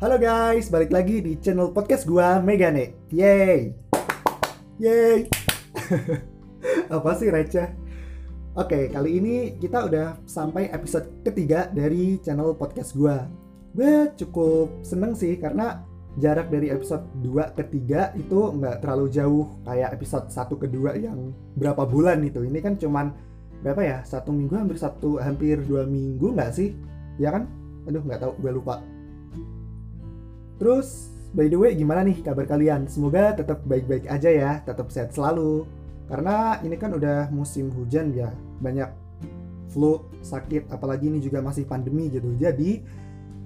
Halo guys, balik lagi di channel podcast gua Megane. Yeay. Yeay. Apa sih receh? Oke, kali ini kita udah sampai episode ketiga dari channel podcast gua. Gue cukup seneng sih karena jarak dari episode 2 ke 3 itu nggak terlalu jauh kayak episode 1 ke 2 yang berapa bulan itu. Ini kan cuman berapa ya? Satu minggu hampir satu hampir dua minggu nggak sih? Ya kan? Aduh nggak tahu, gue lupa. Terus, by the way, gimana nih kabar kalian? Semoga tetap baik-baik aja ya, tetap sehat selalu. Karena ini kan udah musim hujan ya, banyak flu, sakit, apalagi ini juga masih pandemi gitu. Jadi,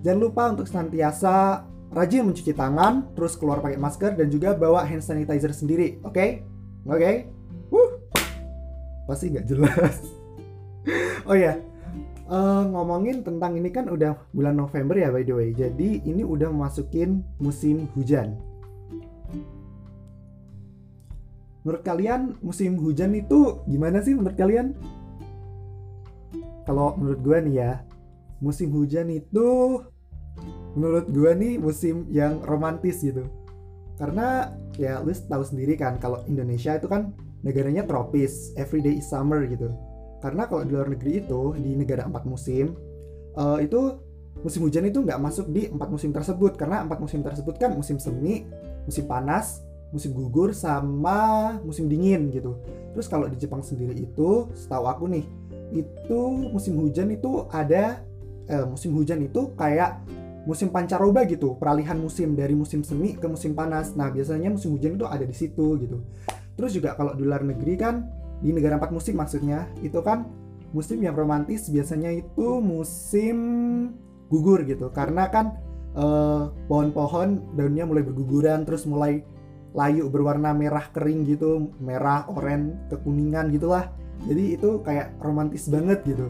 jangan lupa untuk senantiasa rajin mencuci tangan, terus keluar pakai masker, dan juga bawa hand sanitizer sendiri, oke? Okay? Oke? Okay? Wuh! Pasti nggak jelas. oh ya, Uh, ngomongin tentang ini kan udah bulan November ya by the way. Jadi ini udah memasukin musim hujan. Menurut kalian musim hujan itu gimana sih menurut kalian? Kalau menurut gue nih ya, musim hujan itu menurut gue nih musim yang romantis gitu. Karena ya lu tahu sendiri kan kalau Indonesia itu kan negaranya tropis, everyday is summer gitu karena kalau di luar negeri itu di negara empat musim uh, itu musim hujan itu nggak masuk di empat musim tersebut. Karena empat musim tersebut kan musim semi musim panas musim gugur sama musim dingin gitu. Terus kalau di Jepang sendiri itu setahu aku nih itu musim hujan itu ada eh, musim hujan itu kayak musim pancaroba gitu. Peralihan musim dari musim semi ke musim panas. Nah biasanya musim hujan itu ada di situ gitu. Terus juga kalau di luar negeri kan di negara empat musim maksudnya itu kan musim yang romantis biasanya itu musim gugur gitu. Karena kan pohon pohon-pohon daunnya mulai berguguran terus mulai layu berwarna merah kering gitu merah oranye kekuningan gitulah. Jadi itu kayak romantis banget gitu.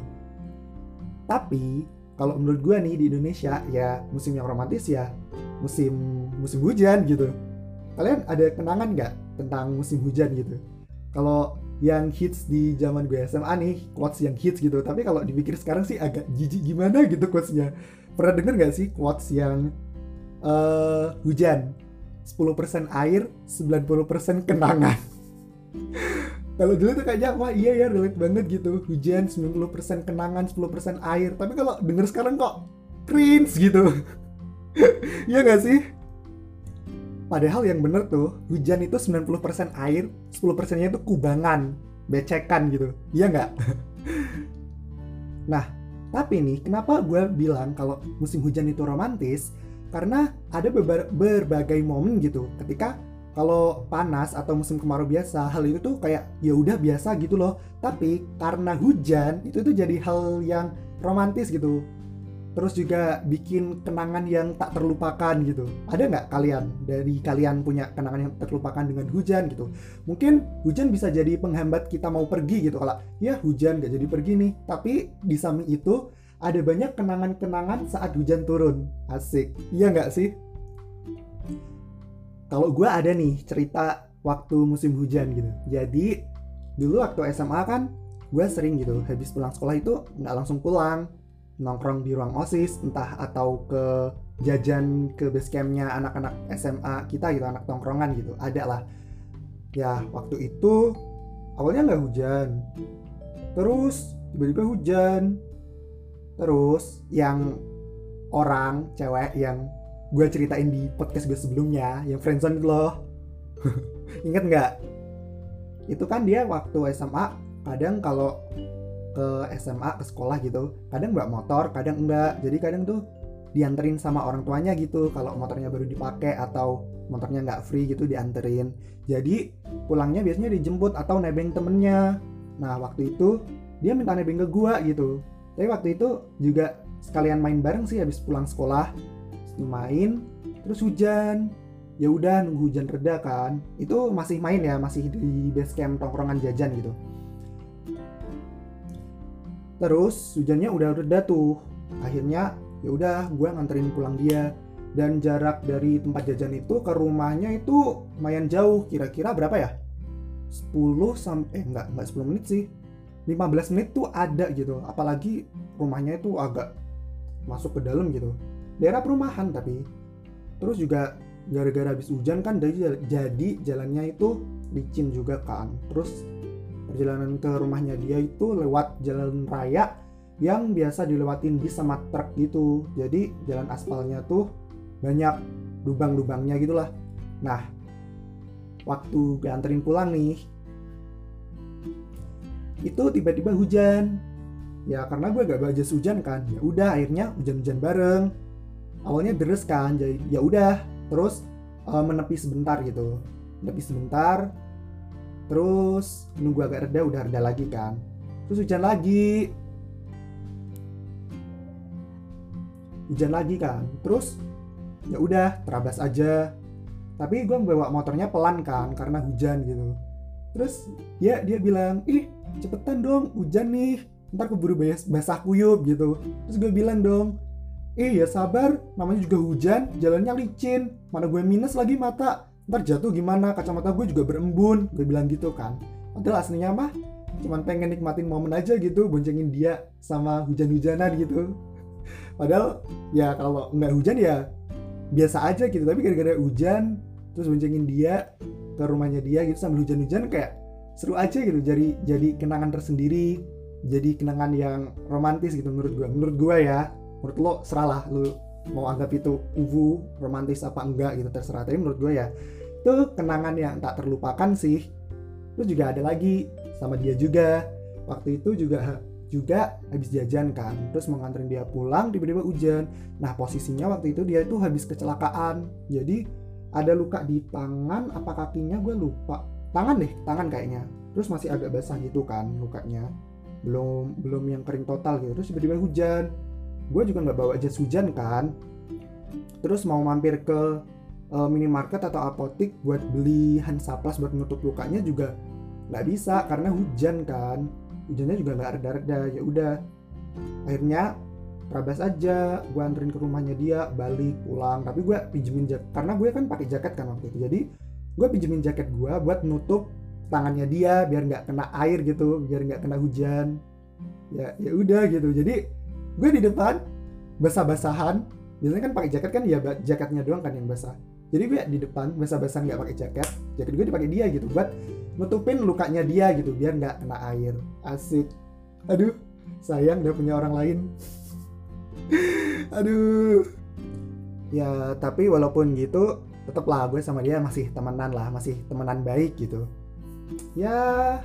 Tapi kalau menurut gue nih di Indonesia ya musim yang romantis ya musim musim hujan gitu. Kalian ada kenangan nggak tentang musim hujan gitu? Kalau yang hits di zaman gue SMA nih quotes yang hits gitu. Tapi kalau dipikir sekarang sih agak jijik gimana gitu quotesnya. Pernah denger gak sih quotes yang uh, hujan 10% air 90% kenangan? Kalau dulu tuh kayaknya wah iya ya relate banget gitu. Hujan 90% kenangan 10% air. Tapi kalau denger sekarang kok cringe gitu. Iya gak sih Padahal yang bener tuh, hujan itu 90% air, 10%-nya itu kubangan, becekan gitu. Iya nggak? nah, tapi nih, kenapa gue bilang kalau musim hujan itu romantis? Karena ada berbagai momen gitu, ketika kalau panas atau musim kemarau biasa, hal itu tuh kayak ya udah biasa gitu loh. Tapi karena hujan, itu tuh jadi hal yang romantis gitu terus juga bikin kenangan yang tak terlupakan gitu. Ada nggak kalian dari kalian punya kenangan yang terlupakan dengan hujan gitu? Mungkin hujan bisa jadi penghambat kita mau pergi gitu. Kalau ya hujan nggak jadi pergi nih, tapi di samping itu ada banyak kenangan-kenangan saat hujan turun. Asik, iya nggak sih? Kalau gue ada nih cerita waktu musim hujan gitu. Jadi dulu waktu SMA kan gue sering gitu habis pulang sekolah itu nggak langsung pulang nongkrong di ruang osis entah atau ke jajan ke basecampnya anak-anak SMA kita gitu anak tongkrongan gitu ada lah. Ya waktu itu awalnya nggak hujan. Terus tiba-tiba hujan. Terus yang orang cewek yang gue ceritain di podcast gue sebelumnya yang friendzone itu loh. Inget nggak? Itu kan dia waktu SMA kadang kalau ke SMA ke sekolah gitu. Kadang nggak motor kadang enggak jadi kadang tuh dianterin sama orang tuanya gitu. Kalau motornya baru dipakai atau motornya nggak free gitu dianterin. Jadi pulangnya biasanya dijemput atau nebeng temennya. Nah waktu itu dia minta nebeng ke gua gitu. Tapi waktu itu juga sekalian main bareng sih habis pulang sekolah. Main terus hujan. Ya udah nunggu hujan reda kan. Itu masih main ya masih di base camp tongkrongan jajan gitu terus hujannya udah reda tuh akhirnya ya udah gue nganterin pulang dia. Dan jarak dari tempat jajan itu ke rumahnya itu lumayan jauh. Kira-kira berapa ya? 10 sampai eh enggak enggak 10 menit sih. 15 menit tuh ada gitu. Apalagi rumahnya itu agak masuk ke dalam gitu. Daerah perumahan tapi. Terus juga gara-gara habis hujan kan jadi jadi jalannya itu licin juga kan. Terus perjalanan ke rumahnya dia itu lewat jalan raya yang biasa dilewatin bis sama truk gitu. Jadi jalan aspalnya tuh banyak lubang-lubangnya gitulah. Nah waktu gue anterin pulang nih itu tiba-tiba hujan. Ya karena gue gak bawa hujan kan ya udah akhirnya hujan-hujan bareng. Awalnya deres kan jadi ya udah. Terus uh, menepi sebentar gitu. Menepi sebentar terus nunggu agak reda udah reda lagi kan. Terus hujan lagi. Hujan lagi kan. Terus ya udah terabas aja. Tapi gue bawa motornya pelan kan karena hujan gitu. Terus ya dia bilang ih cepetan dong hujan nih. Ntar keburu basah kuyup gitu. Terus gue bilang dong eh ya sabar namanya juga hujan jalannya licin. Mana gue minus lagi mata ntar jatuh gimana? Kacamata gue juga berembun gue bilang gitu kan. Padahal aslinya mah cuman pengen nikmatin momen aja gitu boncengin dia sama hujan-hujanan gitu. Padahal ya kalau nggak hujan ya biasa aja gitu. Tapi gara-gara hujan terus boncengin dia ke rumahnya dia gitu sambil hujan-hujan kayak seru aja gitu. Jadi jadi kenangan tersendiri jadi kenangan yang romantis gitu menurut gue menurut gue ya menurut lo seralah lo mau anggap itu uvu romantis apa enggak gitu terserah. Tapi menurut gue ya itu kenangan yang tak terlupakan sih. Terus juga ada lagi sama dia juga. Waktu itu juga juga habis jajan kan. Terus mau dia pulang tiba-tiba hujan. Nah posisinya waktu itu dia itu habis kecelakaan. Jadi ada luka di tangan apa kakinya gue lupa. Tangan deh tangan kayaknya. Terus masih agak basah gitu kan lukanya. Belum belum yang kering total gitu. Terus tiba-tiba hujan gue juga nggak bawa jas hujan kan. Terus mau mampir ke uh, minimarket atau apotik buat beli Hansaplas buat menutup lukanya juga nggak bisa karena hujan kan. Hujannya juga nggak reda-reda ya udah. Akhirnya terabas aja gue anterin ke rumahnya dia balik pulang. Tapi gue pinjemin jaket karena gue kan pakai jaket kan waktu itu. Jadi gue pinjemin jaket gue buat nutup tangannya dia biar nggak kena air gitu biar nggak kena hujan. Ya ya udah gitu. Jadi gue di depan basah-basahan. Biasanya kan pakai jaket kan ya jaketnya doang kan yang basah. Jadi gue di depan basah-basahan nggak pakai jaket. Jaket gue dipakai dia gitu buat nutupin lukanya dia gitu biar nggak kena air. Asik. Aduh sayang udah punya orang lain. Aduh. Ya tapi walaupun gitu tetap lah gue sama dia masih temenan lah masih temenan baik gitu. Ya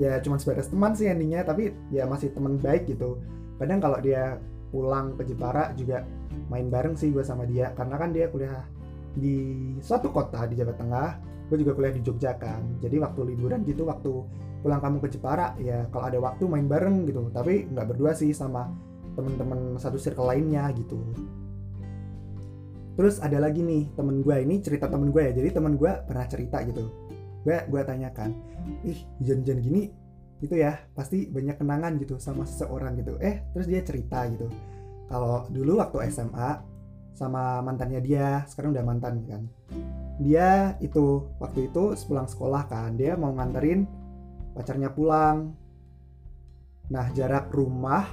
ya cuma sebatas teman sih endingnya tapi ya masih teman baik gitu kadang kalau dia pulang ke Jepara juga main bareng sih gue sama dia. Karena kan dia kuliah di suatu kota di Jawa Tengah gue juga kuliah di Jogja kan. Jadi waktu liburan gitu waktu pulang kamu ke Jepara ya kalau ada waktu main bareng gitu. Tapi nggak berdua sih sama temen-temen satu circle lainnya gitu. Terus ada lagi nih temen gue ini cerita temen gue ya. Jadi temen gue pernah cerita gitu. Gue gue tanyakan ih hujan-hujan gini gitu ya pasti banyak kenangan gitu sama seseorang gitu. Eh terus dia cerita gitu. Kalau dulu waktu SMA sama mantannya dia sekarang udah mantan kan. Dia itu waktu itu sepulang sekolah kan dia mau nganterin pacarnya pulang. Nah jarak rumah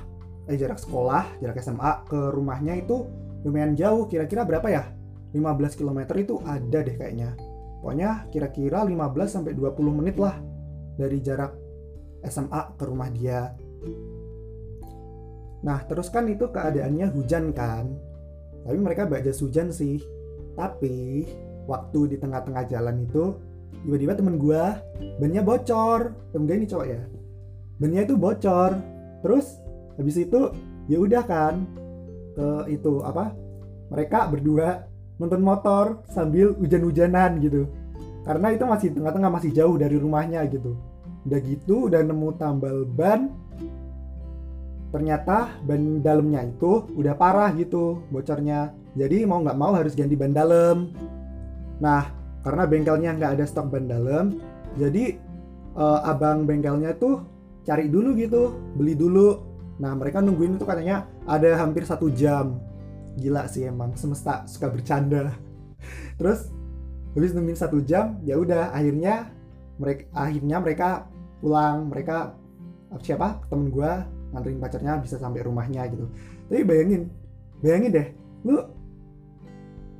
eh jarak sekolah jarak SMA ke rumahnya itu lumayan jauh. Kira-kira berapa ya? 15 km itu ada deh kayaknya. Pokoknya kira-kira 15 sampai 20 menit lah dari jarak SMA ke rumah dia. Nah, terus kan itu keadaannya hujan kan. Tapi mereka jas hujan sih. Tapi waktu di tengah-tengah jalan itu tiba-tiba temen gue bannya bocor. Temen gue ini cowok ya. Bannya itu bocor. Terus habis itu ya udah kan ke itu apa? Mereka berdua nonton motor sambil hujan-hujanan gitu karena itu masih tengah-tengah masih jauh dari rumahnya gitu udah gitu udah nemu tambal ban. Ternyata ban dalamnya itu udah parah gitu bocornya. Jadi mau nggak mau harus ganti ban dalam. Nah karena bengkelnya nggak ada stok ban dalam jadi uh, abang bengkelnya tuh cari dulu gitu beli dulu. Nah mereka nungguin itu katanya ada hampir satu jam. Gila sih emang semesta suka bercanda. Terus habis nungguin satu jam ya udah akhirnya mereka akhirnya mereka pulang. Mereka siapa? Temen gue nganterin pacarnya bisa sampai rumahnya gitu. Tapi bayangin bayangin deh lu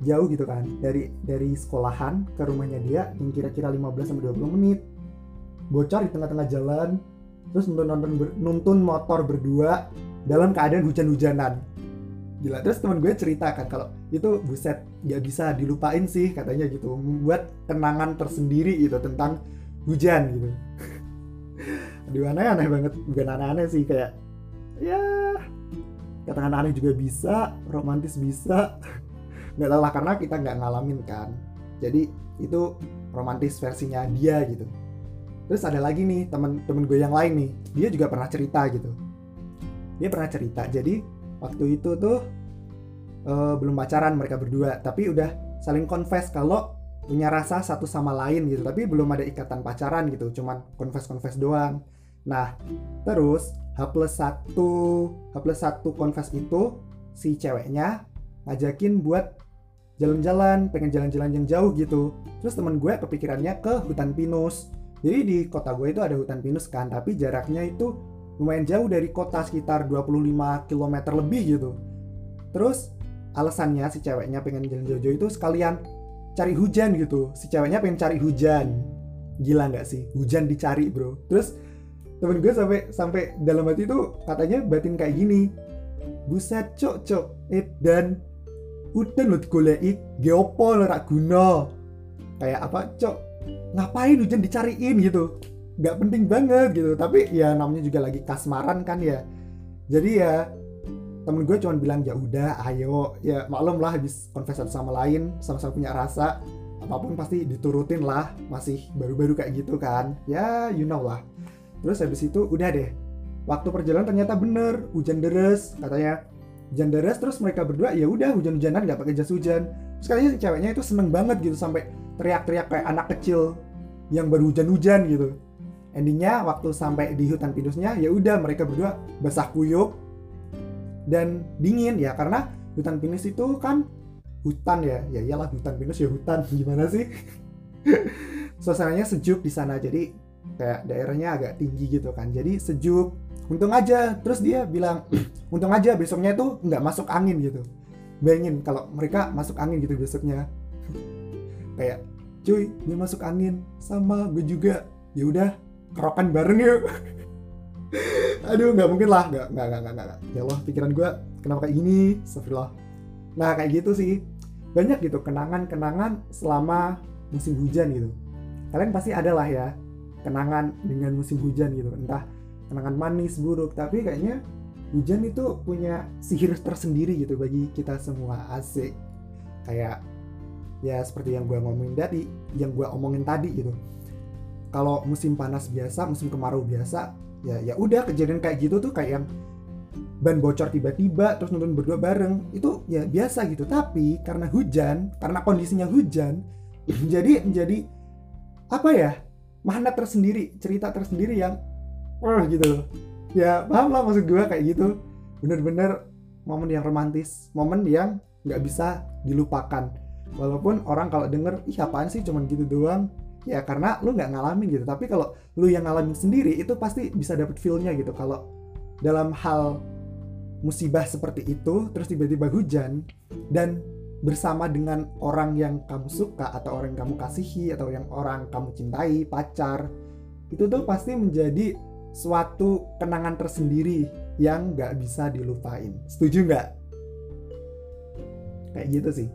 jauh gitu kan dari dari sekolahan ke rumahnya dia yang kira-kira 15 sampai 20 menit. Bocor di tengah-tengah jalan terus nonton nonton ber, nuntun motor berdua dalam keadaan hujan-hujanan. Gila terus teman gue cerita kan kalau itu buset nggak bisa dilupain sih katanya gitu. Membuat kenangan tersendiri gitu tentang hujan gitu. Aduh aneh aneh banget. Bukan aneh aneh sih kayak ya katakan aneh juga bisa romantis bisa. Nggak tahu lah karena kita nggak ngalamin kan. Jadi itu romantis versinya dia gitu. Terus ada lagi nih temen-temen gue yang lain nih. Dia juga pernah cerita gitu. Dia pernah cerita. Jadi waktu itu tuh uh, belum pacaran mereka berdua. Tapi udah saling confess kalau punya rasa satu sama lain gitu tapi belum ada ikatan pacaran gitu cuman confess confess doang. Nah terus H plus satu H plus satu confess itu si ceweknya ngajakin buat jalan-jalan pengen jalan-jalan yang jauh gitu. Terus teman gue kepikirannya ke hutan pinus. Jadi di kota gue itu ada hutan pinus kan tapi jaraknya itu lumayan jauh dari kota sekitar 25 km lebih gitu. Terus alasannya si ceweknya pengen jalan jauh-jauh itu sekalian cari hujan gitu. Si ceweknya pengen cari hujan. Gila nggak sih? Hujan dicari bro. Terus temen gue sampai sampai dalam hati itu katanya batin kayak gini. Buset cok cok. Eh dan udah lo golek geopo rak guna. Kayak apa cok? Ngapain hujan dicariin gitu? Nggak penting banget gitu. Tapi ya namanya juga lagi kasmaran kan ya. Jadi ya temen gue cuma bilang ya udah ayo. Ya maklum lah habis confess sama lain sama-sama punya rasa. Apa pun pasti diturutin lah masih baru-baru kayak gitu kan. Ya you know lah. Terus habis itu udah deh. Waktu perjalanan ternyata bener hujan deres katanya. Hujan deras terus mereka berdua ya udah hujan-hujanan nggak pakai jas hujan. Terus kayaknya si ceweknya itu seneng banget gitu sampai teriak-teriak kayak anak kecil yang baru hujan-hujan gitu. Endingnya waktu sampai di hutan pinusnya ya udah mereka berdua basah kuyup dan dingin ya karena hutan pinus itu kan hutan ya. Ya iyalah hutan pinus ya hutan. Gimana sih? Suasananya sejuk di sana jadi kayak daerahnya agak tinggi gitu kan. Jadi sejuk untung aja. Terus dia bilang untung aja besoknya itu nggak masuk angin gitu. Bayangin kalau mereka masuk angin gitu besoknya. Kayak cuy dia masuk angin sama gue juga. Ya udah kerokan bareng yuk aduh nggak mungkin lah. Nggak nggak nggak nggak ya Allah pikiran gue kenapa kayak gini? Astagfirullah. Nah kayak gitu sih. Banyak gitu kenangan-kenangan selama musim hujan gitu. Kalian pasti ada lah ya kenangan dengan musim hujan gitu. Entah kenangan manis buruk tapi kayaknya hujan itu punya sihir tersendiri gitu bagi kita semua. Asik. Kayak ya seperti yang gue ngomongin tadi yang gue omongin tadi gitu. Kalau musim panas biasa musim kemarau biasa ya ya udah kejadian kayak gitu tuh kayak yang ban bocor tiba-tiba terus nonton berdua bareng itu ya biasa gitu. Tapi karena hujan karena kondisinya hujan jadi menjadi apa ya makna tersendiri cerita tersendiri yang wah gitu ya paham lah maksud gue kayak gitu. Bener-bener momen yang romantis momen yang nggak bisa dilupakan. Walaupun orang kalau denger ih apaan sih? cuman gitu doang ya karena lu nggak ngalamin gitu tapi kalau lu yang ngalamin sendiri itu pasti bisa dapet feelnya gitu kalau dalam hal musibah seperti itu terus tiba-tiba hujan dan bersama dengan orang yang kamu suka atau orang yang kamu kasihi atau yang orang kamu cintai pacar itu tuh pasti menjadi suatu kenangan tersendiri yang nggak bisa dilupain. Setuju nggak? Kayak gitu sih.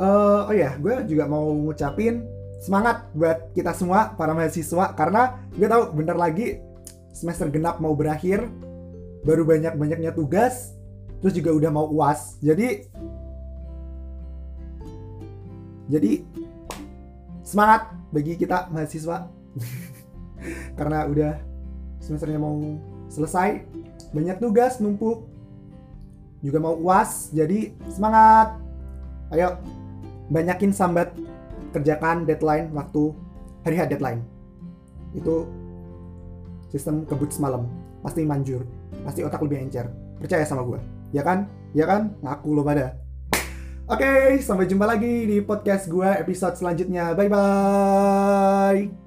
Uh, oh ya, gue juga mau ngucapin semangat buat kita semua para mahasiswa karena gue tahu bentar lagi semester genap mau berakhir, baru banyak banyaknya tugas, terus juga udah mau uas. Jadi jadi semangat bagi kita mahasiswa. Karena udah semesternya mau selesai banyak tugas numpuk juga mau uas jadi semangat. Ayo banyakin sambat kerjakan deadline waktu hari hari deadline. Itu sistem kebut semalam. Pasti manjur pasti otak lebih encer. Percaya sama gue ya kan? Ya kan? Ngaku lo pada. Oke sampai jumpa lagi di podcast gue episode selanjutnya. Bye bye